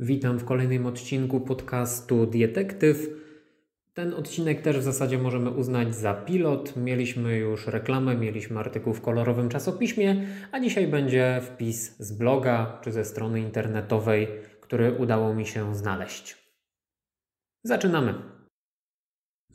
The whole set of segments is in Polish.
Witam w kolejnym odcinku podcastu Dietektyw. Ten odcinek też w zasadzie możemy uznać za pilot. Mieliśmy już reklamę, mieliśmy artykuł w kolorowym czasopiśmie, a dzisiaj będzie wpis z bloga czy ze strony internetowej, który udało mi się znaleźć. Zaczynamy.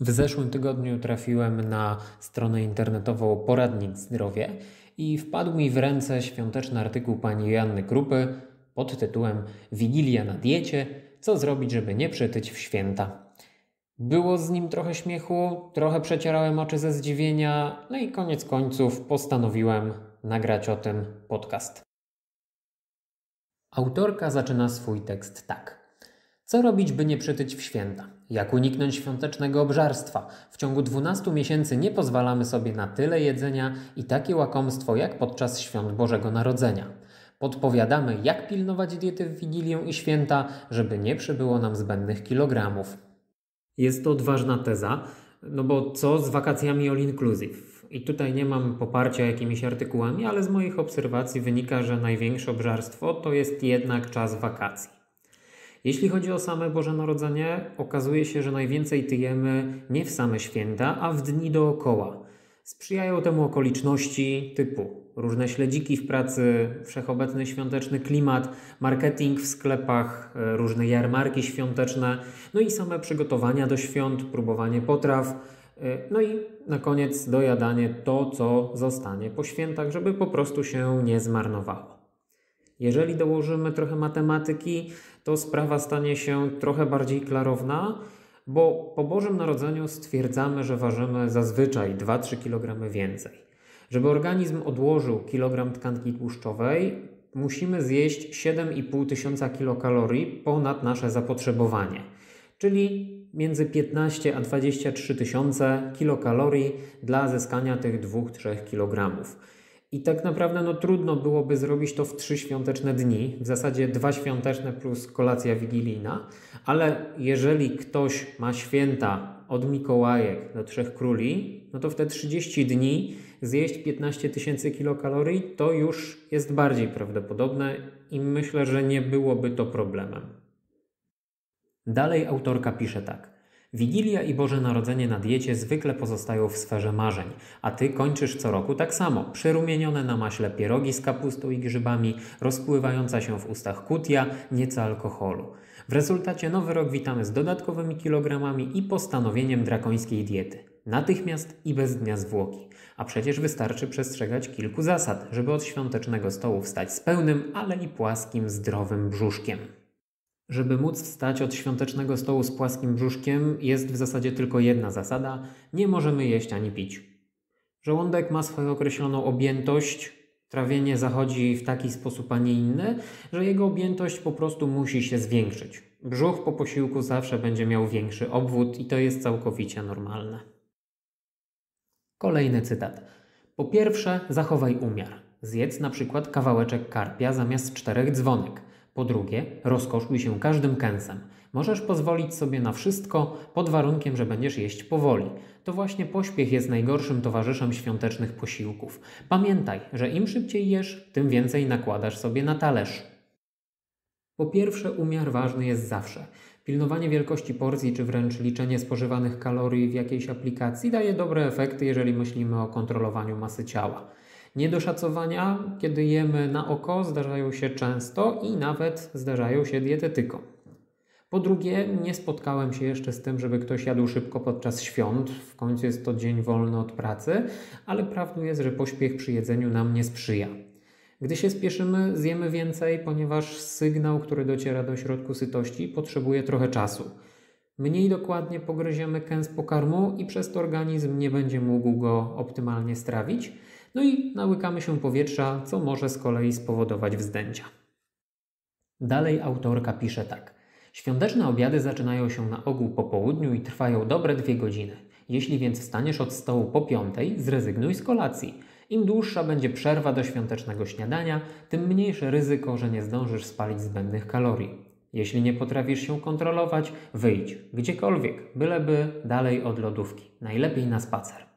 W zeszłym tygodniu trafiłem na stronę internetową Poradnik Zdrowie i wpadł mi w ręce świąteczny artykuł pani Joanny Krupy pod tytułem Wigilia na diecie co zrobić, żeby nie przytyć w święta. Było z nim trochę śmiechu, trochę przecierałem oczy ze zdziwienia, no i koniec końców postanowiłem nagrać o tym podcast. Autorka zaczyna swój tekst tak. Co robić, by nie przytyć w święta? Jak uniknąć świątecznego obżarstwa? W ciągu 12 miesięcy nie pozwalamy sobie na tyle jedzenia i takie łakomstwo jak podczas świąt Bożego Narodzenia. Podpowiadamy, jak pilnować diety w Wigilię i święta, żeby nie przybyło nam zbędnych kilogramów. Jest to odważna teza, no bo co z wakacjami all inclusive? I tutaj nie mam poparcia jakimiś artykułami, ale z moich obserwacji wynika, że największe obżarstwo to jest jednak czas wakacji. Jeśli chodzi o same Boże Narodzenie, okazuje się, że najwięcej tyjemy nie w same święta, a w dni dookoła. Sprzyjają temu okoliczności typu różne śledziki w pracy, wszechobecny świąteczny klimat, marketing w sklepach, e, różne jarmarki świąteczne, no i same przygotowania do świąt, próbowanie potraw, e, no i na koniec dojadanie to, co zostanie po świętach, żeby po prostu się nie zmarnowało. Jeżeli dołożymy trochę matematyki, to sprawa stanie się trochę bardziej klarowna, bo po Bożym Narodzeniu stwierdzamy, że ważymy zazwyczaj 2-3 kg więcej. Żeby organizm odłożył kilogram tkanki tłuszczowej, musimy zjeść 7,5 tysiąca kilokalorii ponad nasze zapotrzebowanie, czyli między 15 a 23 tysiące kilokalorii dla zyskania tych 2-3 kilogramów. I tak naprawdę no, trudno byłoby zrobić to w trzy świąteczne dni, w zasadzie dwa świąteczne plus kolacja wigilijna, ale jeżeli ktoś ma święta od Mikołajek do Trzech Króli, no to w te 30 dni zjeść 15 tysięcy kilokalorii to już jest bardziej prawdopodobne i myślę, że nie byłoby to problemem. Dalej autorka pisze tak. Wigilia i Boże Narodzenie na diecie zwykle pozostają w sferze marzeń, a ty kończysz co roku tak samo. Przerumienione na maśle pierogi z kapustą i grzybami, rozpływająca się w ustach kutia, nieco alkoholu. W rezultacie nowy rok witamy z dodatkowymi kilogramami i postanowieniem drakońskiej diety. Natychmiast i bez dnia zwłoki. A przecież wystarczy przestrzegać kilku zasad, żeby od świątecznego stołu wstać z pełnym, ale i płaskim, zdrowym brzuszkiem. Żeby móc wstać od świątecznego stołu z płaskim brzuszkiem, jest w zasadzie tylko jedna zasada: nie możemy jeść ani pić. Żołądek ma swoją określoną objętość, trawienie zachodzi w taki sposób, a nie inny, że jego objętość po prostu musi się zwiększyć. Brzuch po posiłku zawsze będzie miał większy obwód i to jest całkowicie normalne. Kolejny cytat. Po pierwsze, zachowaj umiar. Zjedz na przykład kawałeczek karpia zamiast czterech dzwonek. Po drugie, rozkoszuj się każdym kęsem. Możesz pozwolić sobie na wszystko pod warunkiem, że będziesz jeść powoli. To właśnie pośpiech jest najgorszym towarzyszem świątecznych posiłków. Pamiętaj, że im szybciej jesz, tym więcej nakładasz sobie na talerz. Po pierwsze, umiar ważny jest zawsze. Pilnowanie wielkości porcji czy wręcz liczenie spożywanych kalorii w jakiejś aplikacji daje dobre efekty, jeżeli myślimy o kontrolowaniu masy ciała. Niedoszacowania, kiedy jemy na oko, zdarzają się często i nawet zdarzają się dietetykom. Po drugie, nie spotkałem się jeszcze z tym, żeby ktoś jadł szybko podczas świąt. W końcu jest to dzień wolny od pracy, ale prawdą jest, że pośpiech przy jedzeniu nam nie sprzyja. Gdy się spieszymy, zjemy więcej, ponieważ sygnał, który dociera do środku sytości, potrzebuje trochę czasu. Mniej dokładnie pogryziemy kęs pokarmu i przez to organizm nie będzie mógł go optymalnie strawić, no i nałykamy się powietrza, co może z kolei spowodować wzdęcia. Dalej autorka pisze tak. Świąteczne obiady zaczynają się na ogół po południu i trwają dobre dwie godziny. Jeśli więc wstaniesz od stołu po piątej, zrezygnuj z kolacji. Im dłuższa będzie przerwa do świątecznego śniadania, tym mniejsze ryzyko, że nie zdążysz spalić zbędnych kalorii. Jeśli nie potrafisz się kontrolować, wyjdź gdziekolwiek, byleby dalej od lodówki, najlepiej na spacer.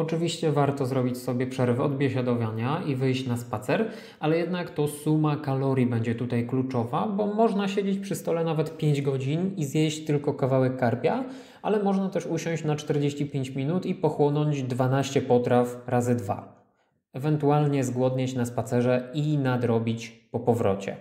Oczywiście warto zrobić sobie przerwę od biesiadowania i wyjść na spacer, ale jednak to suma kalorii będzie tutaj kluczowa, bo można siedzieć przy stole nawet 5 godzin i zjeść tylko kawałek karpia, ale można też usiąść na 45 minut i pochłonąć 12 potraw razy 2. Ewentualnie zgłodnieć na spacerze i nadrobić po powrocie.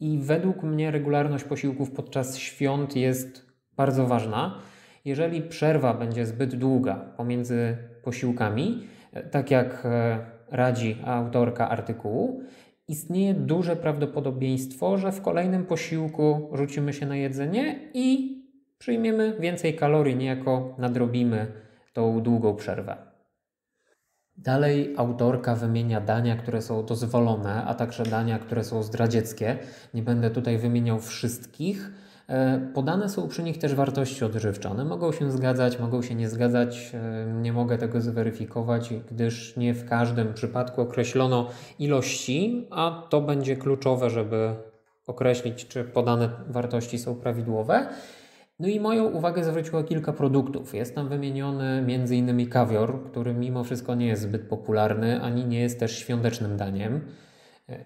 I według mnie regularność posiłków podczas świąt jest bardzo ważna. Jeżeli przerwa będzie zbyt długa pomiędzy posiłkami, tak jak e, radzi autorka artykułu, istnieje duże prawdopodobieństwo, że w kolejnym posiłku rzucimy się na jedzenie i przyjmiemy więcej kalorii, niejako nadrobimy tą długą przerwę. Dalej autorka wymienia dania, które są dozwolone, a także dania, które są zdradzieckie. Nie będę tutaj wymieniał wszystkich. E, podane są przy nich też wartości odżywcze. One mogą się zgadzać, mogą się nie zgadzać. E, nie mogę tego zweryfikować, gdyż nie w każdym przypadku określono ilości, a to będzie kluczowe, żeby określić, czy podane wartości są prawidłowe. No i moją uwagę zwróciło kilka produktów. Jest tam wymieniony m.in. kawior, który mimo wszystko nie jest zbyt popularny, ani nie jest też świątecznym daniem.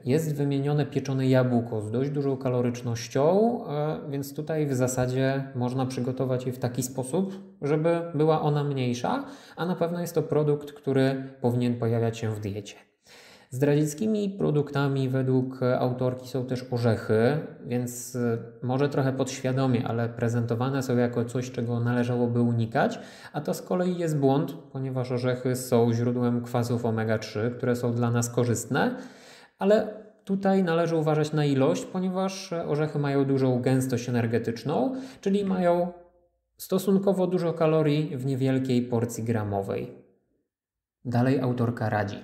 Jest wymienione pieczone jabłko z dość dużą kalorycznością, e, więc tutaj w zasadzie można przygotować je w taki sposób, żeby była ona mniejsza, a na pewno jest to produkt, który powinien pojawiać się w diecie. Zdradzieckimi produktami według autorki są też orzechy, więc e, może trochę podświadomie, ale prezentowane są jako coś, czego należałoby unikać, a to z kolei jest błąd, ponieważ orzechy są źródłem kwasów omega-3, które są dla nas korzystne, ale tutaj należy uważać na ilość, ponieważ orzechy mają dużą gęstość energetyczną, czyli mają stosunkowo dużo kalorii w niewielkiej porcji gramowej. Dalej autorka radzi.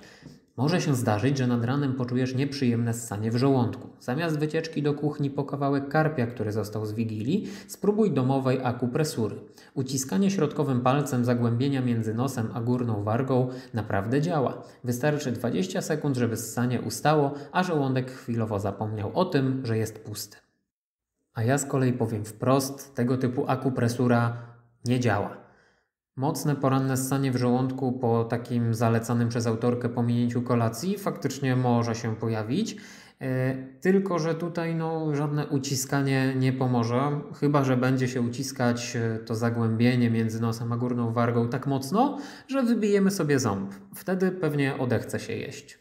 Może się zdarzyć, że nad ranem poczujesz nieprzyjemne ssanie w żołądku. Zamiast wycieczki do kuchni po kawałek karpia, który został z wigilii, spróbuj domowej akupresury. Uciskanie środkowym palcem zagłębienia między nosem a górną wargą naprawdę działa. Wystarczy 20 sekund, żeby ssanie ustało, a żołądek chwilowo zapomniał o tym, że jest pusty. A ja z kolei powiem wprost, tego typu akupresura nie działa. Mocne poranne ssanie w żołądku po takim zalecanym przez autorkę pominięciu kolacji faktycznie może się pojawić. E, tylko, że tutaj no, żadne uciskanie nie pomoże, chyba że będzie się uciskać e, to zagłębienie między nosem a górną wargą tak mocno, że wybijemy sobie ząb. Wtedy pewnie odechce się jeść.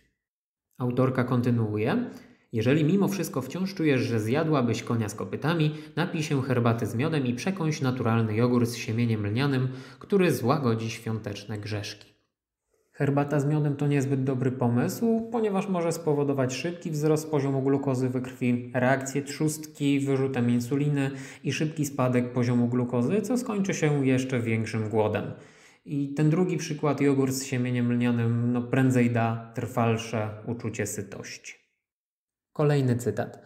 Autorka kontynuuje. Jeżeli mimo wszystko wciąż czujesz, że zjadłabyś konia z kopytami, napij się herbaty z miodem i przekąś naturalny jogurt z siemieniem lnianym, który złagodzi świąteczne grzeszki. Herbata z miodem to niezbyt dobry pomysł, ponieważ może spowodować szybki wzrost poziomu glukozy we krwi, reakcję trzustki, wyrzutem insuliny i szybki spadek poziomu glukozy, co skończy się jeszcze większym głodem. I ten drugi przykład, jogurt z siemieniem lnianym, no prędzej da trwalsze uczucie sytości. Kolejny cytat.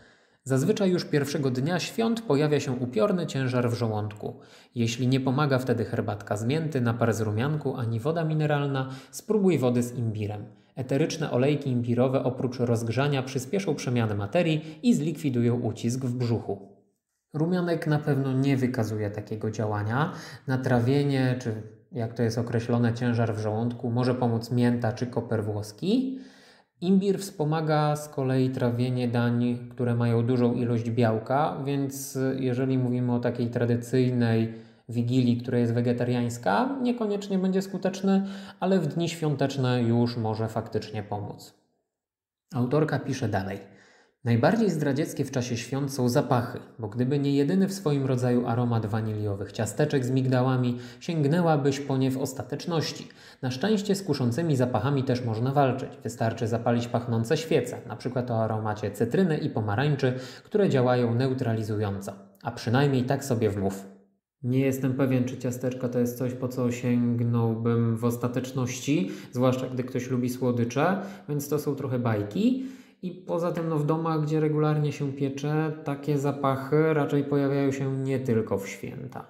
Zazwyczaj już pierwszego dnia świąt pojawia się upiorny ciężar w żołądku. Jeśli nie pomaga wtedy herbatka z mięty, napar z rumianku ani woda mineralna, spróbuj wody z imbirem. Eteryczne olejki imbirowe oprócz rozgrzania przyspieszą przemianę materii i zlikwidują ucisk w brzuchu. Rumianek na pewno nie wykazuje takiego działania. Na trawienie, czy jak to jest określone, ciężar w żołądku może pomóc mięta czy koper włoski. Imbir wspomaga z kolei trawienie dań, które mają dużą ilość białka, więc jeżeli mówimy o takiej tradycyjnej wigilii, która jest wegetariańska, niekoniecznie będzie skuteczny, ale w dni świąteczne już może faktycznie pomóc. Autorka pisze dalej. Najbardziej zdradzieckie w czasie świąt są zapachy, bo gdyby nie jedyny w swoim rodzaju aromat waniliowych ciasteczek z migdałami, sięgnęłabyś po nie w ostateczności. Na szczęście z kuszącymi zapachami też można walczyć. Wystarczy zapalić pachnące świece, np. o aromacie cytryny i pomarańczy, które działają neutralizująco. A przynajmniej tak sobie wmów. Nie jestem pewien, czy ciasteczka to jest coś, po co sięgnąłbym w ostateczności, zwłaszcza gdy ktoś lubi słodycze, więc to są trochę bajki. I poza tym no, w domach, gdzie regularnie się piecze, takie zapachy raczej pojawiają się nie tylko w święta.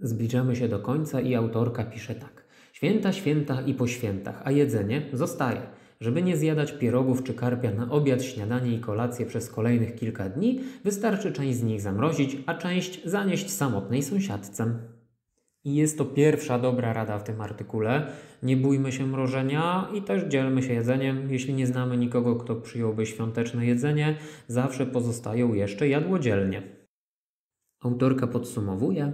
Zbliżamy się do końca i autorka pisze tak. Święta, święta i po świętach, a jedzenie zostaje. Żeby nie zjadać pierogów czy karpia na obiad, śniadanie i kolację przez kolejnych kilka dni, wystarczy część z nich zamrozić, a część zanieść samotnej sąsiadce. I jest to pierwsza dobra rada w tym artykule. Nie bójmy się mrożenia i też dzielmy się jedzeniem. Jeśli nie znamy nikogo, kto przyjąłby świąteczne jedzenie, zawsze pozostają jeszcze jadłodzielnie. Autorka podsumowuje.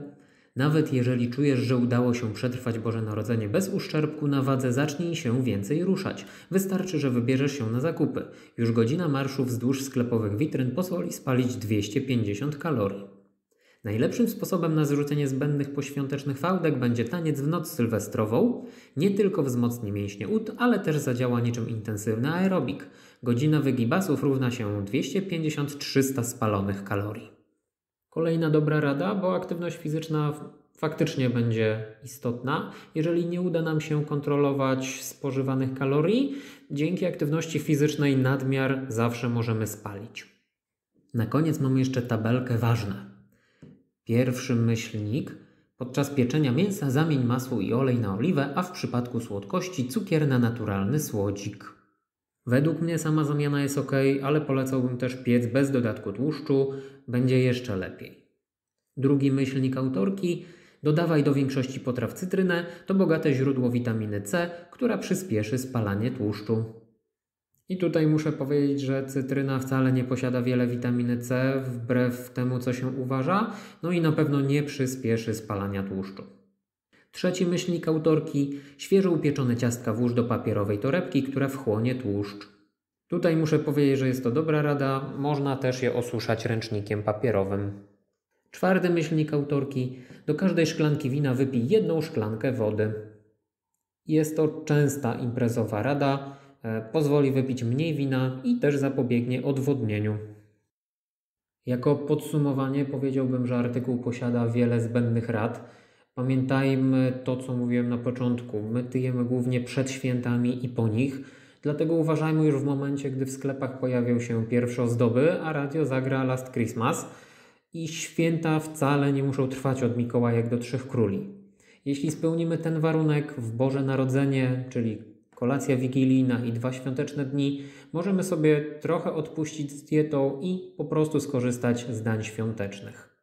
Nawet jeżeli czujesz, że udało się przetrwać Boże Narodzenie bez uszczerbku na wadze, zacznij się więcej ruszać. Wystarczy, że wybierzesz się na zakupy. Już godzina marszu wzdłuż sklepowych witryn pozwoli spalić 250 kalorii. Najlepszym sposobem na zrzucenie zbędnych poświątecznych fałdek będzie taniec w noc sylwestrową. Nie tylko wzmocni mięśnie ud, ale też zadziała niczym intensywny aerobik. Godzina wygibasów równa się 250-300 spalonych kalorii. Kolejna dobra rada, bo aktywność fizyczna faktycznie będzie istotna. Jeżeli nie uda nam się kontrolować spożywanych kalorii, dzięki aktywności fizycznej nadmiar zawsze możemy spalić. Na koniec mamy jeszcze tabelkę ważne. Pierwszy myślnik. Podczas pieczenia mięsa zamień masło i olej na oliwę, a w przypadku słodkości cukier na naturalny słodzik. Według mnie sama zamiana jest ok, ale polecałbym też piec bez dodatku tłuszczu, będzie jeszcze lepiej. Drugi myślnik autorki. Dodawaj do większości potraw cytrynę, to bogate źródło witaminy C, która przyspieszy spalanie tłuszczu. I tutaj muszę powiedzieć, że cytryna wcale nie posiada wiele witaminy C, wbrew temu, co się uważa, no i na pewno nie przyspieszy spalania tłuszczu. Trzeci myślnik autorki: świeżo upieczone ciastka włóż do papierowej torebki, która wchłonie tłuszcz. Tutaj muszę powiedzieć, że jest to dobra rada, można też je osuszać ręcznikiem papierowym. Czwarty myślnik autorki: do każdej szklanki wina wypij jedną szklankę wody. Jest to częsta imprezowa rada pozwoli wypić mniej wina i też zapobiegnie odwodnieniu. Jako podsumowanie powiedziałbym, że artykuł posiada wiele zbędnych rad. Pamiętajmy to, co mówiłem na początku. My tyjemy głównie przed świętami i po nich, dlatego uważajmy już w momencie, gdy w sklepach pojawią się pierwsze ozdoby, a radio zagra Last Christmas i święta wcale nie muszą trwać od Mikołajek do Trzech Króli. Jeśli spełnimy ten warunek w Boże Narodzenie, czyli kolacja wigilijna i dwa świąteczne dni, możemy sobie trochę odpuścić z dietą i po prostu skorzystać z dań świątecznych.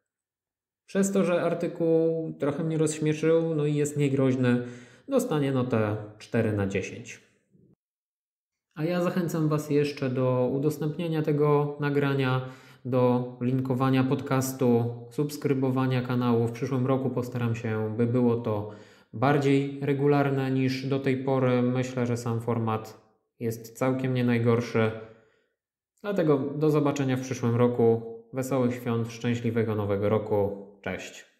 Przez to, że artykuł trochę mnie rozśmieszył, no i jest niegroźny, dostanie notę 4 na 10. A ja zachęcam Was jeszcze do udostępniania tego nagrania, do linkowania podcastu, subskrybowania kanału. W przyszłym roku postaram się, by było to bardziej regularne niż do tej pory. Myślę, że sam format jest całkiem nie najgorszy. Dlatego do zobaczenia w przyszłym roku. Wesołych świąt, szczęśliwego nowego roku. Cześć.